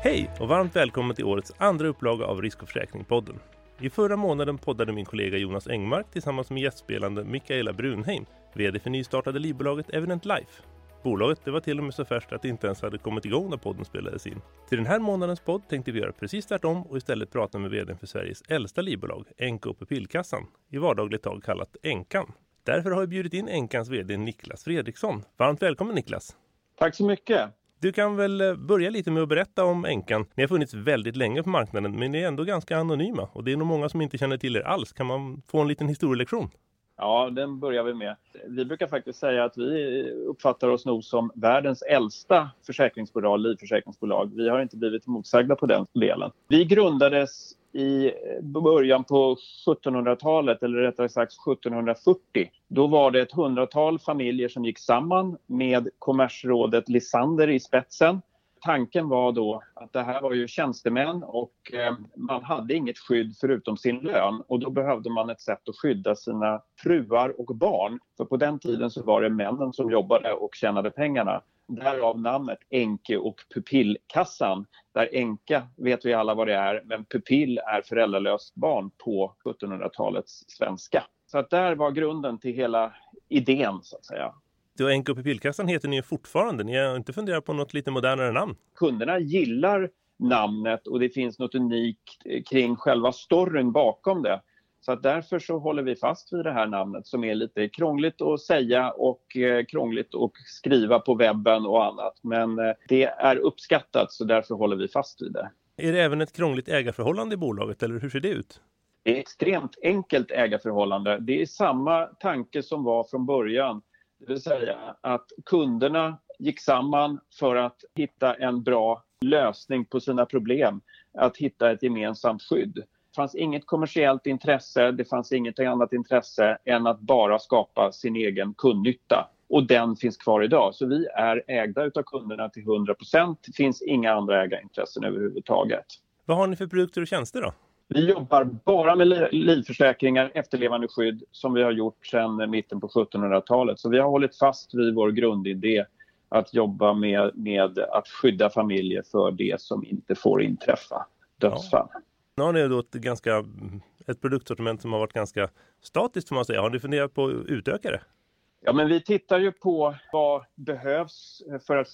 Hej och varmt välkommen till årets andra upplaga av Risk och försäkring-podden. I förra månaden poddade min kollega Jonas Engmark tillsammans med gästspelande Mikaela Brunheim, VD för nystartade livbolaget Evident Life. Bolaget det var till och med så färskt att det inte ens hade kommit igång när podden spelades in. Till den här månadens podd tänkte vi göra precis tvärtom och istället prata med VD för Sveriges äldsta livbolag, Enka och Pupillkassan, i vardagligt tag kallat Enkan. Därför har vi bjudit in Enkans VD Niklas Fredriksson. Varmt välkommen Niklas! Tack så mycket! Du kan väl eh, börja lite med att berätta om Enkan. Ni har funnits väldigt länge på marknaden men ni är ändå ganska anonyma och det är nog många som inte känner till er alls. Kan man få en liten historielektion? Ja, den börjar vi med. Vi brukar faktiskt säga att vi uppfattar oss nog som världens äldsta försäkringsbolag, livförsäkringsbolag. Vi har inte blivit motsagda på den delen. Vi grundades i början på 1700-talet, eller rättare sagt 1740. Då var det ett hundratal familjer som gick samman med kommersrådet Lisander i spetsen. Tanken var då att det här var ju tjänstemän och eh, man hade inget skydd förutom sin lön och då behövde man ett sätt att skydda sina fruar och barn. För på den tiden så var det männen som jobbade och tjänade pengarna. Därav namnet Enke och pupillkassan. Där enka vet vi alla vad det är, men pupill är föräldralöst barn på 1700-talets svenska. Så att där var grunden till hela idén så att säga. Och Enke och pupillkassan heter ni fortfarande. Ni har inte funderat på något lite modernare namn? Kunderna gillar namnet och det finns något unikt kring själva storyn bakom det. Så att därför så håller vi fast vid det här namnet som är lite krångligt att säga och eh, krångligt att skriva på webben och annat. Men eh, det är uppskattat så därför håller vi fast vid det. Är det även ett krångligt ägarförhållande i bolaget eller hur ser det ut? Det är extremt enkelt ägarförhållande. Det är samma tanke som var från början. Det vill säga att kunderna gick samman för att hitta en bra lösning på sina problem. Att hitta ett gemensamt skydd Det fanns inget kommersiellt intresse, det fanns inget annat intresse än att bara skapa sin egen kundnytta. Och den finns kvar idag. Så vi är ägda av kunderna till 100 procent. Det finns inga andra ägarintressen överhuvudtaget. Vad har ni för produkter och tjänster då? Vi jobbar bara med livförsäkringar, efterlevandeskydd som vi har gjort sedan mitten på 1700-talet. Så vi har hållit fast vid vår grundidé att jobba med, med att skydda familjer för det som inte får inträffa, dödsfall. Ja. Nu har ni då ett, ganska, ett produktsortiment som har varit ganska statiskt får man säga. Har ni funderat på att utöka det? Ja, men vi tittar ju på vad behövs för att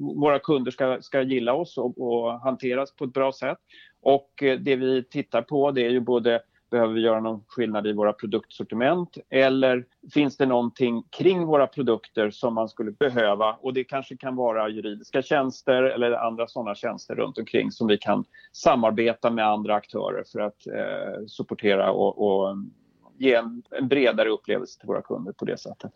våra kunder ska, ska gilla oss och, och hanteras på ett bra sätt. Och eh, det vi tittar på det är ju både Behöver vi göra någon skillnad i våra produktsortiment? Eller finns det någonting kring våra produkter som man skulle behöva? Och det kanske kan vara juridiska tjänster eller andra sådana tjänster runt omkring som vi kan samarbeta med andra aktörer för att eh, supportera och, och ge en, en bredare upplevelse till våra kunder på det sättet.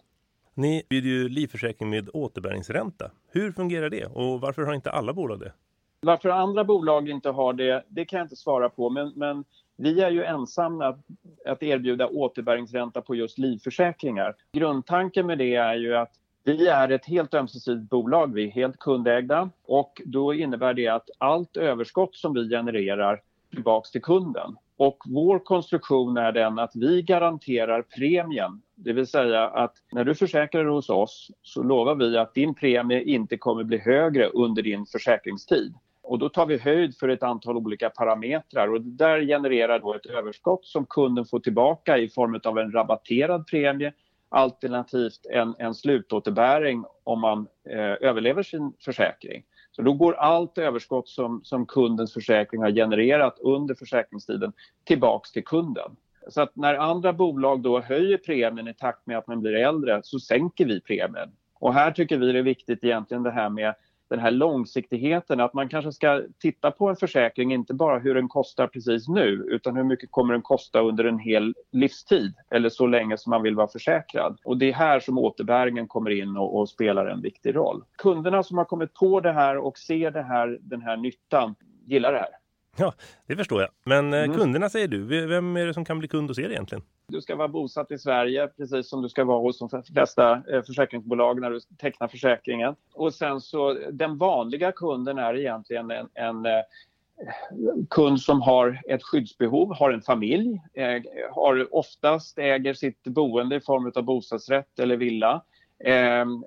Ni bjuder ju livförsäkring med återbäringsränta. Hur fungerar det och varför har inte alla bolag det? Varför andra bolag inte har det, det kan jag inte svara på. Men, men vi är ju ensamma att, att erbjuda återbäringsränta på just livförsäkringar. Grundtanken med det är ju att vi är ett helt ömsesidigt bolag, vi är helt kundägda och då innebär det att allt överskott som vi genererar tillbaks till kunden. Och vår konstruktion är den att vi garanterar premien. Det vill säga att när du försäkrar hos oss så lovar vi att din premie inte kommer bli högre under din försäkringstid. Och då tar vi höjd för ett antal olika parametrar och det där genererar då ett överskott som kunden får tillbaka i form av en rabatterad premie alternativt en, en slutåterbäring om man eh, överlever sin försäkring. Så då går allt överskott som, som kundens försäkring har genererat under försäkringstiden tillbaks till kunden. Så att när andra bolag då höjer premien i takt med att man blir äldre så sänker vi premien. Och här tycker vi det är viktigt egentligen det här med den här långsiktigheten, att man kanske ska titta på en försäkring, inte bara hur den kostar precis nu, utan hur mycket kommer den kosta under en hel livstid eller så länge som man vill vara försäkrad. Och det är här som återbäringen kommer in och, och spelar en viktig roll. Kunderna som har kommit på det här och ser det här, den här nyttan gillar det här. Ja, det förstår jag. Men eh, mm. kunderna säger du, vem är det som kan bli kund hos er egentligen? Du ska vara bosatt i Sverige precis som du ska vara hos de flesta eh, försäkringsbolag när du tecknar försäkringen. Och sen så den vanliga kunden är egentligen en, en eh, kund som har ett skyddsbehov, har en familj, har oftast äger sitt boende i form av bostadsrätt eller villa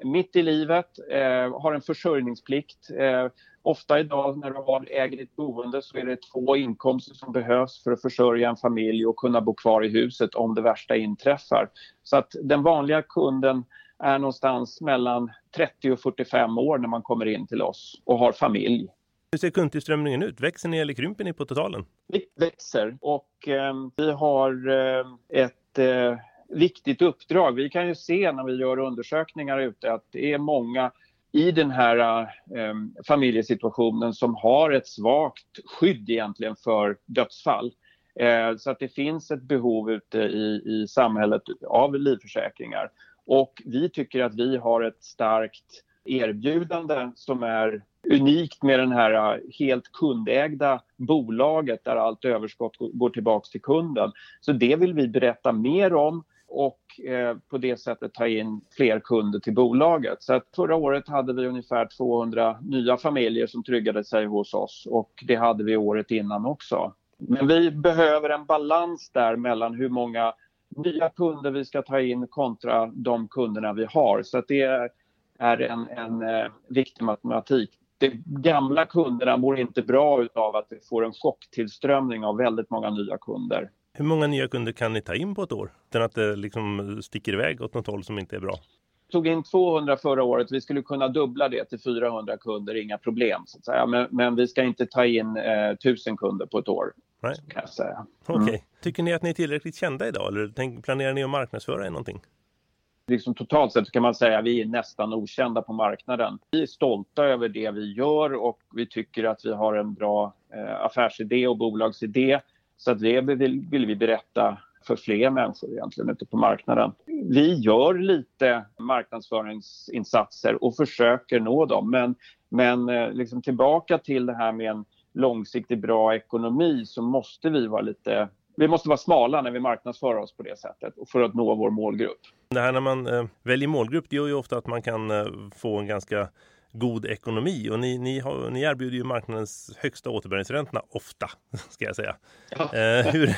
mitt i livet, eh, har en försörjningsplikt. Eh, ofta idag när du har äger ditt boende så är det två inkomster som behövs för att försörja en familj och kunna bo kvar i huset om det värsta inträffar. Så att den vanliga kunden är någonstans mellan 30 och 45 år när man kommer in till oss och har familj. Hur ser kundtillströmningen ut? Växer ni eller krymper ni på totalen? Vi växer och eh, vi har eh, ett eh, viktigt uppdrag. Vi kan ju se när vi gör undersökningar ute att det är många i den här eh, familjesituationen som har ett svagt skydd egentligen för dödsfall. Eh, så att det finns ett behov ute i, i samhället av livförsäkringar. Och vi tycker att vi har ett starkt erbjudande som är unikt med den här eh, helt kundägda bolaget där allt överskott går tillbaka till kunden. Så det vill vi berätta mer om och eh, på det sättet ta in fler kunder till bolaget. Så att förra året hade vi ungefär 200 nya familjer som tryggade sig hos oss och det hade vi året innan också. Men vi behöver en balans där mellan hur många nya kunder vi ska ta in kontra de kunderna vi har. Så att det är en, en eh, viktig matematik. De gamla kunderna mår inte bra av att vi får en chocktillströmning av väldigt många nya kunder. Hur många nya kunder kan ni ta in på ett år? Utan att det liksom sticker iväg åt något håll som inte är bra? Vi tog in 200 förra året. Vi skulle kunna dubbla det till 400 kunder, inga problem. Så att säga. Men, men vi ska inte ta in eh, 1000 kunder på ett år. Nej. Kan jag säga. Mm. Okay. Tycker ni att ni är tillräckligt kända idag eller planerar ni att marknadsföra er någonting? Liksom totalt sett kan man säga att vi är nästan okända på marknaden. Vi är stolta över det vi gör och vi tycker att vi har en bra eh, affärsidé och bolagsidé. Så att det vill, vill vi berätta för fler människor egentligen ute på marknaden. Vi gör lite marknadsföringsinsatser och försöker nå dem men, men eh, liksom tillbaka till det här med en långsiktig bra ekonomi så måste vi vara lite vi måste vara smala när vi marknadsför oss på det sättet för att nå vår målgrupp. Det här när man eh, väljer målgrupp det gör ju ofta att man kan eh, få en ganska god ekonomi och ni, ni, har, ni erbjuder ju marknadens högsta återbäringsräntorna ofta, ska jag säga. Ja. Eh, hur,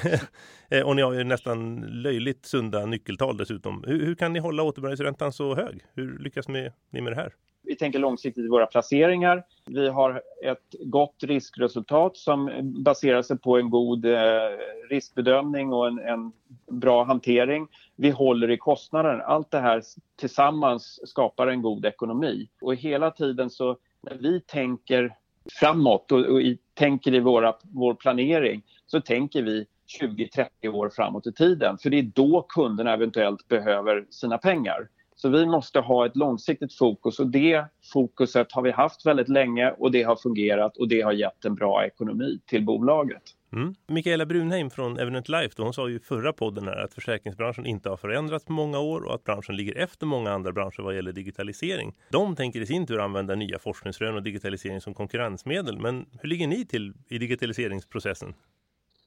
eh, och ni har ju nästan löjligt sunda nyckeltal dessutom. Hur, hur kan ni hålla återbäringsräntan så hög? Hur lyckas ni med det här? Vi tänker långsiktigt i våra placeringar. Vi har ett gott riskresultat som baserar sig på en god eh, riskbedömning och en, en, bra hantering. Vi håller i kostnaden. Allt det här tillsammans skapar en god ekonomi. Och hela tiden så när vi tänker framåt och, och i, tänker i våra, vår planering så tänker vi 20-30 år framåt i tiden. För det är då kunderna eventuellt behöver sina pengar. Så vi måste ha ett långsiktigt fokus och det fokuset har vi haft väldigt länge och det har fungerat och det har gett en bra ekonomi till bolaget. Mm. Mikaela Brunheim från Evident Life, då, hon sa ju i förra podden här att försäkringsbranschen inte har förändrats på många år och att branschen ligger efter många andra branscher vad gäller digitalisering. De tänker i sin tur använda nya forskningsrön och digitalisering som konkurrensmedel. Men hur ligger ni till i digitaliseringsprocessen?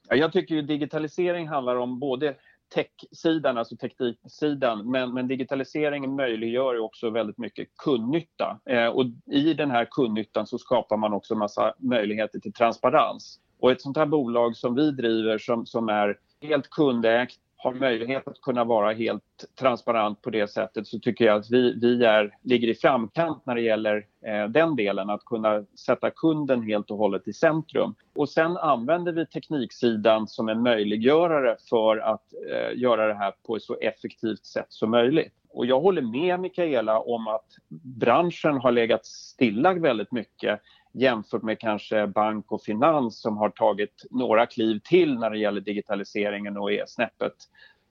Jag tycker ju digitalisering handlar om både tech-sidan, alltså tekniksidan. Men, men digitaliseringen möjliggör också väldigt mycket kundnytta. Eh, och I den här kundnyttan så skapar man också massa möjligheter till transparens. Och ett sånt här bolag som vi driver som, som är helt kundägt har möjlighet att kunna vara helt transparent på det sättet så tycker jag att vi, vi är, ligger i framkant när det gäller eh, den delen, att kunna sätta kunden helt och hållet i centrum. Och sen använder vi tekniksidan som en möjliggörare för att eh, göra det här på ett så effektivt sätt som möjligt. Och jag håller med Mikaela om att branschen har legat stilla väldigt mycket jämfört med kanske bank och finans som har tagit några kliv till när det gäller digitaliseringen och är snäppet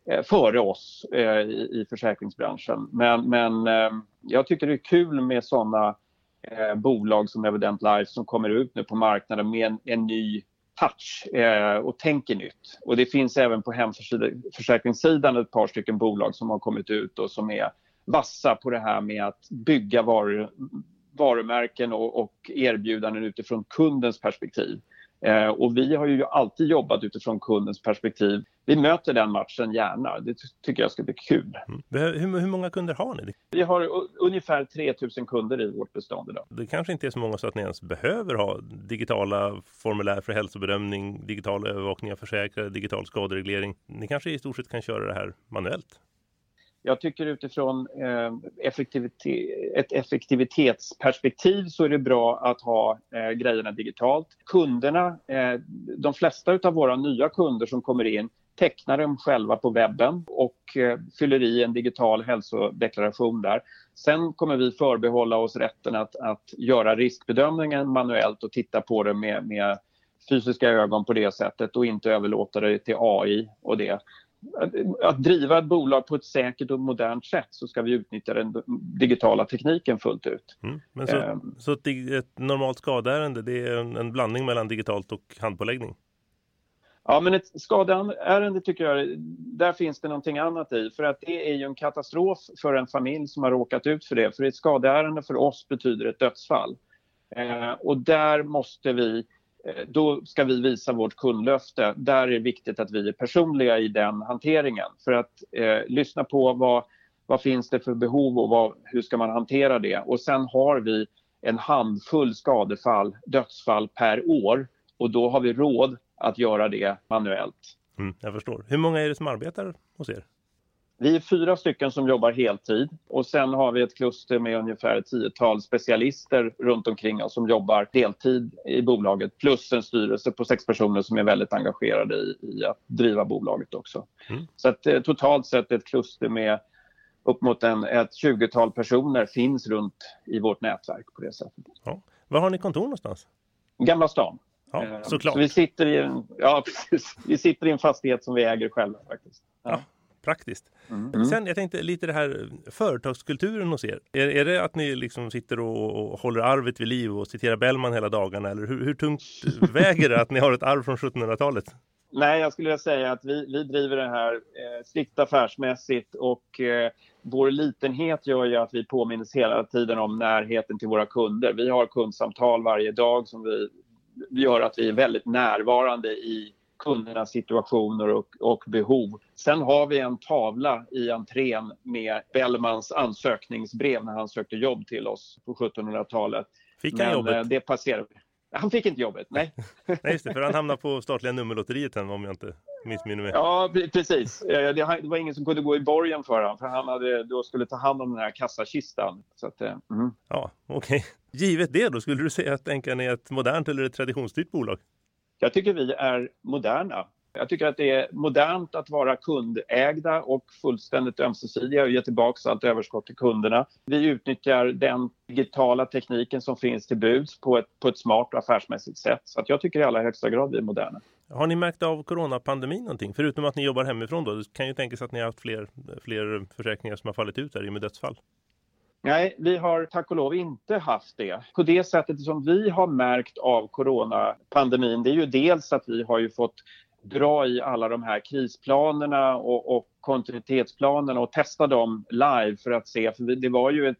eh, före oss eh, i försäkringsbranschen. Men, men eh, jag tycker det är kul med sådana eh, bolag som Evident Life som kommer ut nu på marknaden med en, en ny touch eh, och tänker nytt. Och det finns även på hemförsäkringssidan ett par stycken bolag som har kommit ut och som är vassa på det här med att bygga varor, varumärken och, och erbjudanden utifrån kundens perspektiv. Eh, och vi har ju alltid jobbat utifrån kundens perspektiv. Vi möter den matchen gärna. Det tycker jag ska bli kul. Mm. Hur, hur, många kunder har ni? Vi har ungefär 3000 kunder i vårt bestånd idag. Det kanske inte är så många så att ni ens behöver ha digitala formulär för hälsobedömning, digital övervakning av försäkrade, digital skadereglering. Ni kanske i stort sett kan köra det här manuellt? Jag tycker utifrån eh, effektivitet, ett effektivitetsperspektiv så är det bra att ha eh, grejerna digitalt. Kunderna, eh, de flesta av våra nya kunder som kommer in tecknar dem själva på webben och eh, fyller i en digital hälsodeklaration där. Sen kommer vi förbehålla oss rätten att, att göra riskbedömningen manuellt och titta på det med, med fysiska ögon på det sättet och inte överlåta det till AI och det. Att driva ett bolag på ett säkert och modernt sätt så ska vi utnyttja den digitala tekniken fullt ut. Mm. Men så, um, så ett, ett normalt skadeärende det är en, en blandning mellan digitalt och handpåläggning? Ja, men ett skadeärende tycker jag, där finns det någonting annat i. För att det är ju en katastrof för en familj som har råkat ut för det. För ett skadeärende för oss betyder ett dödsfall. Eh, och där måste vi, Eh, då ska vi visa vårt kundlöfte. Där är det viktigt att vi är personliga i den hanteringen. För att eh, lyssna på vad, vad finns det för behov och vad, hur ska man hantera det. Och sen har vi en handfull skadefall, dödsfall per år. Och då har vi råd att göra det manuellt. Mm, jag förstår. Hur många är det som arbetar hos er? Vi är fyra stycken som jobbar heltid och sen har vi ett kluster med ungefär ett tiotal specialister runt omkring oss som jobbar deltid i bolaget plus en styrelse på sex personer som är väldigt engagerade i, i att driva bolaget också. Mm. Så att eh, totalt sett ett kluster med upp mot en, ett tjugotal personer finns runt i vårt nätverk på det sättet. Ja. Var har ni kontor någonstans? Gamla stan. Ja, eh, såklart. Så vi, sitter i en, ja, precis. vi sitter i en fastighet som vi äger själva faktiskt. Ja. Praktiskt. Mm. Sen, jag tänkte lite det här företagskulturen hos er. Är, är det att ni liksom sitter och, och håller arvet vid liv och citerar Bellman hela dagarna? Eller hur, hur tungt väger det att ni har ett arv från 1700-talet? Nej, jag skulle säga att vi, vi driver det här eh, strikt affärsmässigt och eh, vår litenhet gör ju att vi påminns hela tiden om närheten till våra kunder. Vi har kundsamtal varje dag som vi gör att vi är väldigt närvarande i kundernas situationer och, och, behov. Sen har vi en tavla i entrén med Bellmans ansökningsbrev när han sökte jobb till oss på 1700-talet. Fick han Men, jobbet? Eh, det passerar vi. Han fick inte jobbet, nej. nej, just det, för han hamnade på statliga nummerlotteriet om jag inte missminner mig. Ja, precis. Det var ingen som kunde gå i borgen för honom, för han hade, då skulle ta hand om den här kassakistan. Så att, mm. Ja, okej. Okay. Givet det då, skulle du säga att Enkan är ett modernt eller ett traditionsstyrt bolag? Jag tycker vi är moderna. Jag tycker att det är modernt att vara kundägda och fullständigt ömsesidiga och ge tillbaka allt överskott till kunderna. Vi utnyttjar den digitala tekniken som finns till buds på ett, på ett smart och affärsmässigt sätt. Så att jag tycker i allra högsta grad vi är moderna. Har ni märkt av coronapandemin någonting? Förutom att ni jobbar hemifrån då, det kan ju tänkas att ni har haft fler, fler försäkringar som har fallit ut där i med dödsfall. Nej, vi har tack och lov inte haft det. På det sättet som vi har märkt av coronapandemin det är ju dels att vi har ju fått dra i alla de här krisplanerna och, och kontinuitetsplanerna och testa dem live för att se. För det var ju ett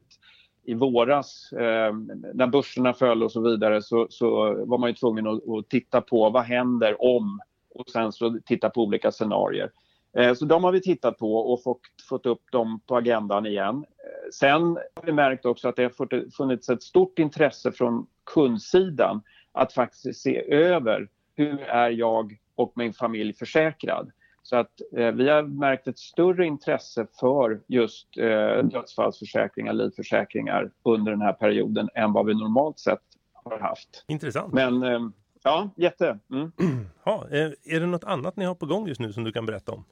i våras eh, när börserna föll och så vidare så, så var man ju tvungen att, att, titta på vad händer om och sen så titta på olika scenarier. Eh, så de har vi tittat på och fått, fått upp dem på agendan igen. Eh, sen har vi märkt också att det har funnits ett stort intresse från kundsidan att faktiskt se över hur är jag och min familj försäkrad. Så att eh, vi har märkt ett större intresse för just eh, dödsfallsförsäkringar, livförsäkringar under den här perioden än vad vi normalt sett har haft. Intressant. Men eh, ja, jätte. Mm. Ja, är det något annat ni har på gång just nu som du kan berätta om?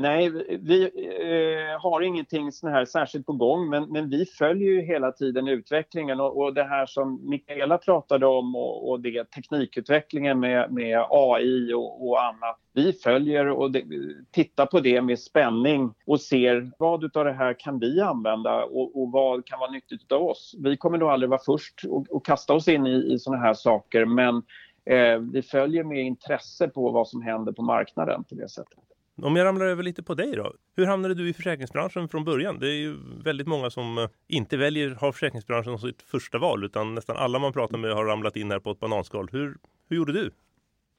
Nej, vi eh, har ingenting sån här särskilt på gång men, men vi följer ju hela tiden utvecklingen och, och det här som Mikaela pratade om och, och det teknikutvecklingen med, med AI och, och annat. Vi följer och det, tittar på det med spänning och ser vad av det här kan vi använda och, och vad kan vara nyttigt av oss. Vi kommer nog aldrig vara först och, och kasta oss in i, i såna här saker men eh, vi följer med intresse på vad som händer på marknaden på det sättet. Om jag ramlar över lite på dig då. Hur hamnade du i försäkringsbranschen från början? Det är ju väldigt många som eh, inte väljer ha försäkringsbranschen som sitt första val utan nästan alla man pratar med har ramlat in här på ett bananskal. Hur, hur gjorde du?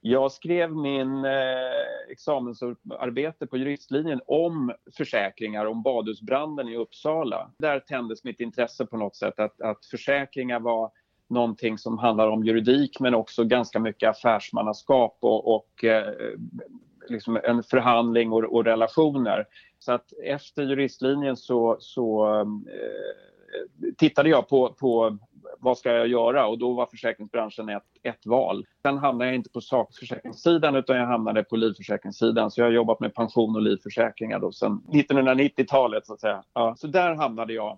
Jag skrev min eh, examensarbete på juristlinjen om försäkringar, om badhusbranden i Uppsala. Där tändes mitt intresse på något sätt att, att försäkringar var någonting som handlar om juridik men också ganska mycket affärsmannaskap och, och eh, liksom en förhandling och, och, relationer. Så att efter juristlinjen så, så eh, tittade jag på, på vad ska jag göra? Och då var försäkringsbranschen ett, ett val. Sen hamnade jag inte på sakförsäkringssidan utan jag hamnade på livförsäkringssidan. Så jag har jobbat med pension och livförsäkringar då sedan 1990-talet så att säga. Ja, så där hamnade jag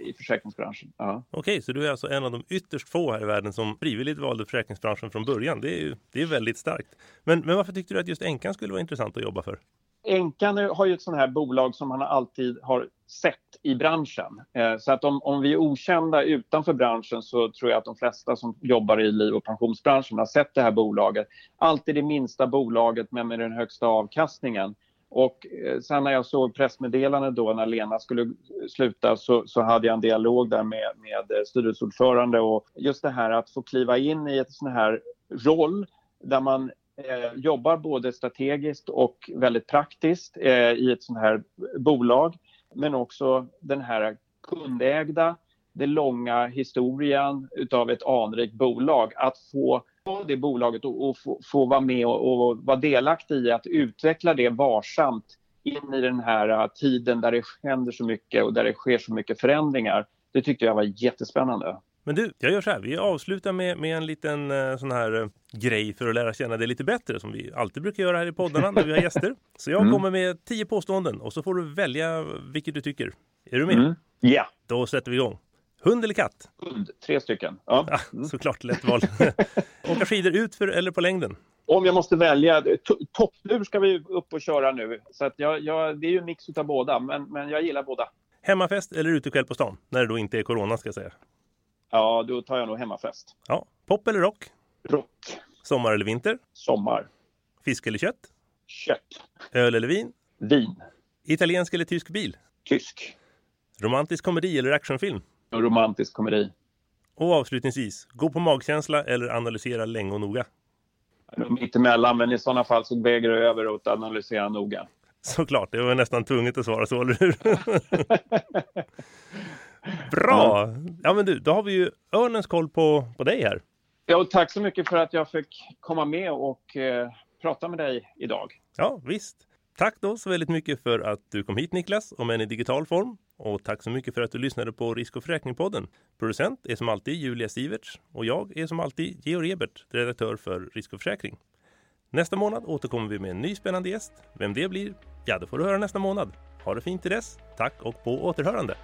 i försäkringsbranschen. Ja. Okej, så du är alltså en av de ytterst få här i världen som frivilligt valde försäkringsbranschen från början. Det är ju det är väldigt starkt. Men, men varför tyckte du att just Enkan skulle vara intressant att jobba för? Enkan har ju ett sånt här bolag som man alltid har sett i branschen. Eh, så att om, om vi är okända utanför branschen så tror jag att de flesta som jobbar i liv och pensionsbranschen har sett det här bolaget. Alltid det minsta bolaget men med den högsta avkastningen. Och eh, sen när jag såg pressmeddelandet då när Lena skulle sluta så, så hade jag en dialog där med, med eh, styrelseordförande och just det här att få kliva in i ett sån här roll där man eh, jobbar både strategiskt och väldigt praktiskt eh, i ett sånt här bolag. Men också den här kundägda, den långa historien utav ett anrikt bolag. Att få det bolaget och, och få, få, vara med och, och vara delaktig i att utveckla det varsamt in i den här uh, tiden där det händer så mycket och där det sker så mycket förändringar. Det tyckte jag var jättespännande. Men du, jag gör så här. Vi avslutar med, med en liten uh, sån här uh, grej för att lära känna dig lite bättre som vi alltid brukar göra här i poddarna när vi har gäster. Så jag mm. kommer med tio påståenden och så får du välja vilket du tycker. Är du med? Mm. Ja. Mm. Yeah. Då sätter vi igång. Hund eller katt? Hund, tre stycken. Ja. ja mm. Såklart, lätt val. Åka skidor utför eller på längden? Om jag måste välja, topptur ska vi upp och köra nu. Så att jag, jag, det är ju en mix av båda, men, men jag gillar båda. Hemmafest eller utekväll på stan? När det då inte är corona ska jag säga. Ja, då tar jag nog hemmafest. Ja. Pop eller rock? Rock. Sommar eller vinter? Sommar. Fisk eller kött? Kött. Öl eller vin? Vin. Italiensk eller tysk bil? Tysk. Romantisk komedi eller actionfilm? En romantisk komedi. Och avslutningsvis, gå på magkänsla eller analysera länge och noga? Mitt emellan, men i sådana fall så väger det över att analysera noga. Såklart, det var nästan tvunget att svara så, eller hur? Bra! Ja men du, då har vi ju Örnens koll på, på dig här. Ja, tack så mycket för att jag fick komma med och eh, prata med dig idag. Ja, visst. Tack då så väldigt mycket för att du kom hit Niklas, om än i digital form. Och tack så mycket för att du lyssnade på Risk och försäkringspodden. Producent är som alltid Julia Siverts och jag är som alltid Georg Ebert, redaktör för Risk och försäkring. Nästa månad återkommer vi med en ny spännande gäst. Vem det blir, ja det får du höra nästa månad. Ha det fint till dess. Tack och på återhörande.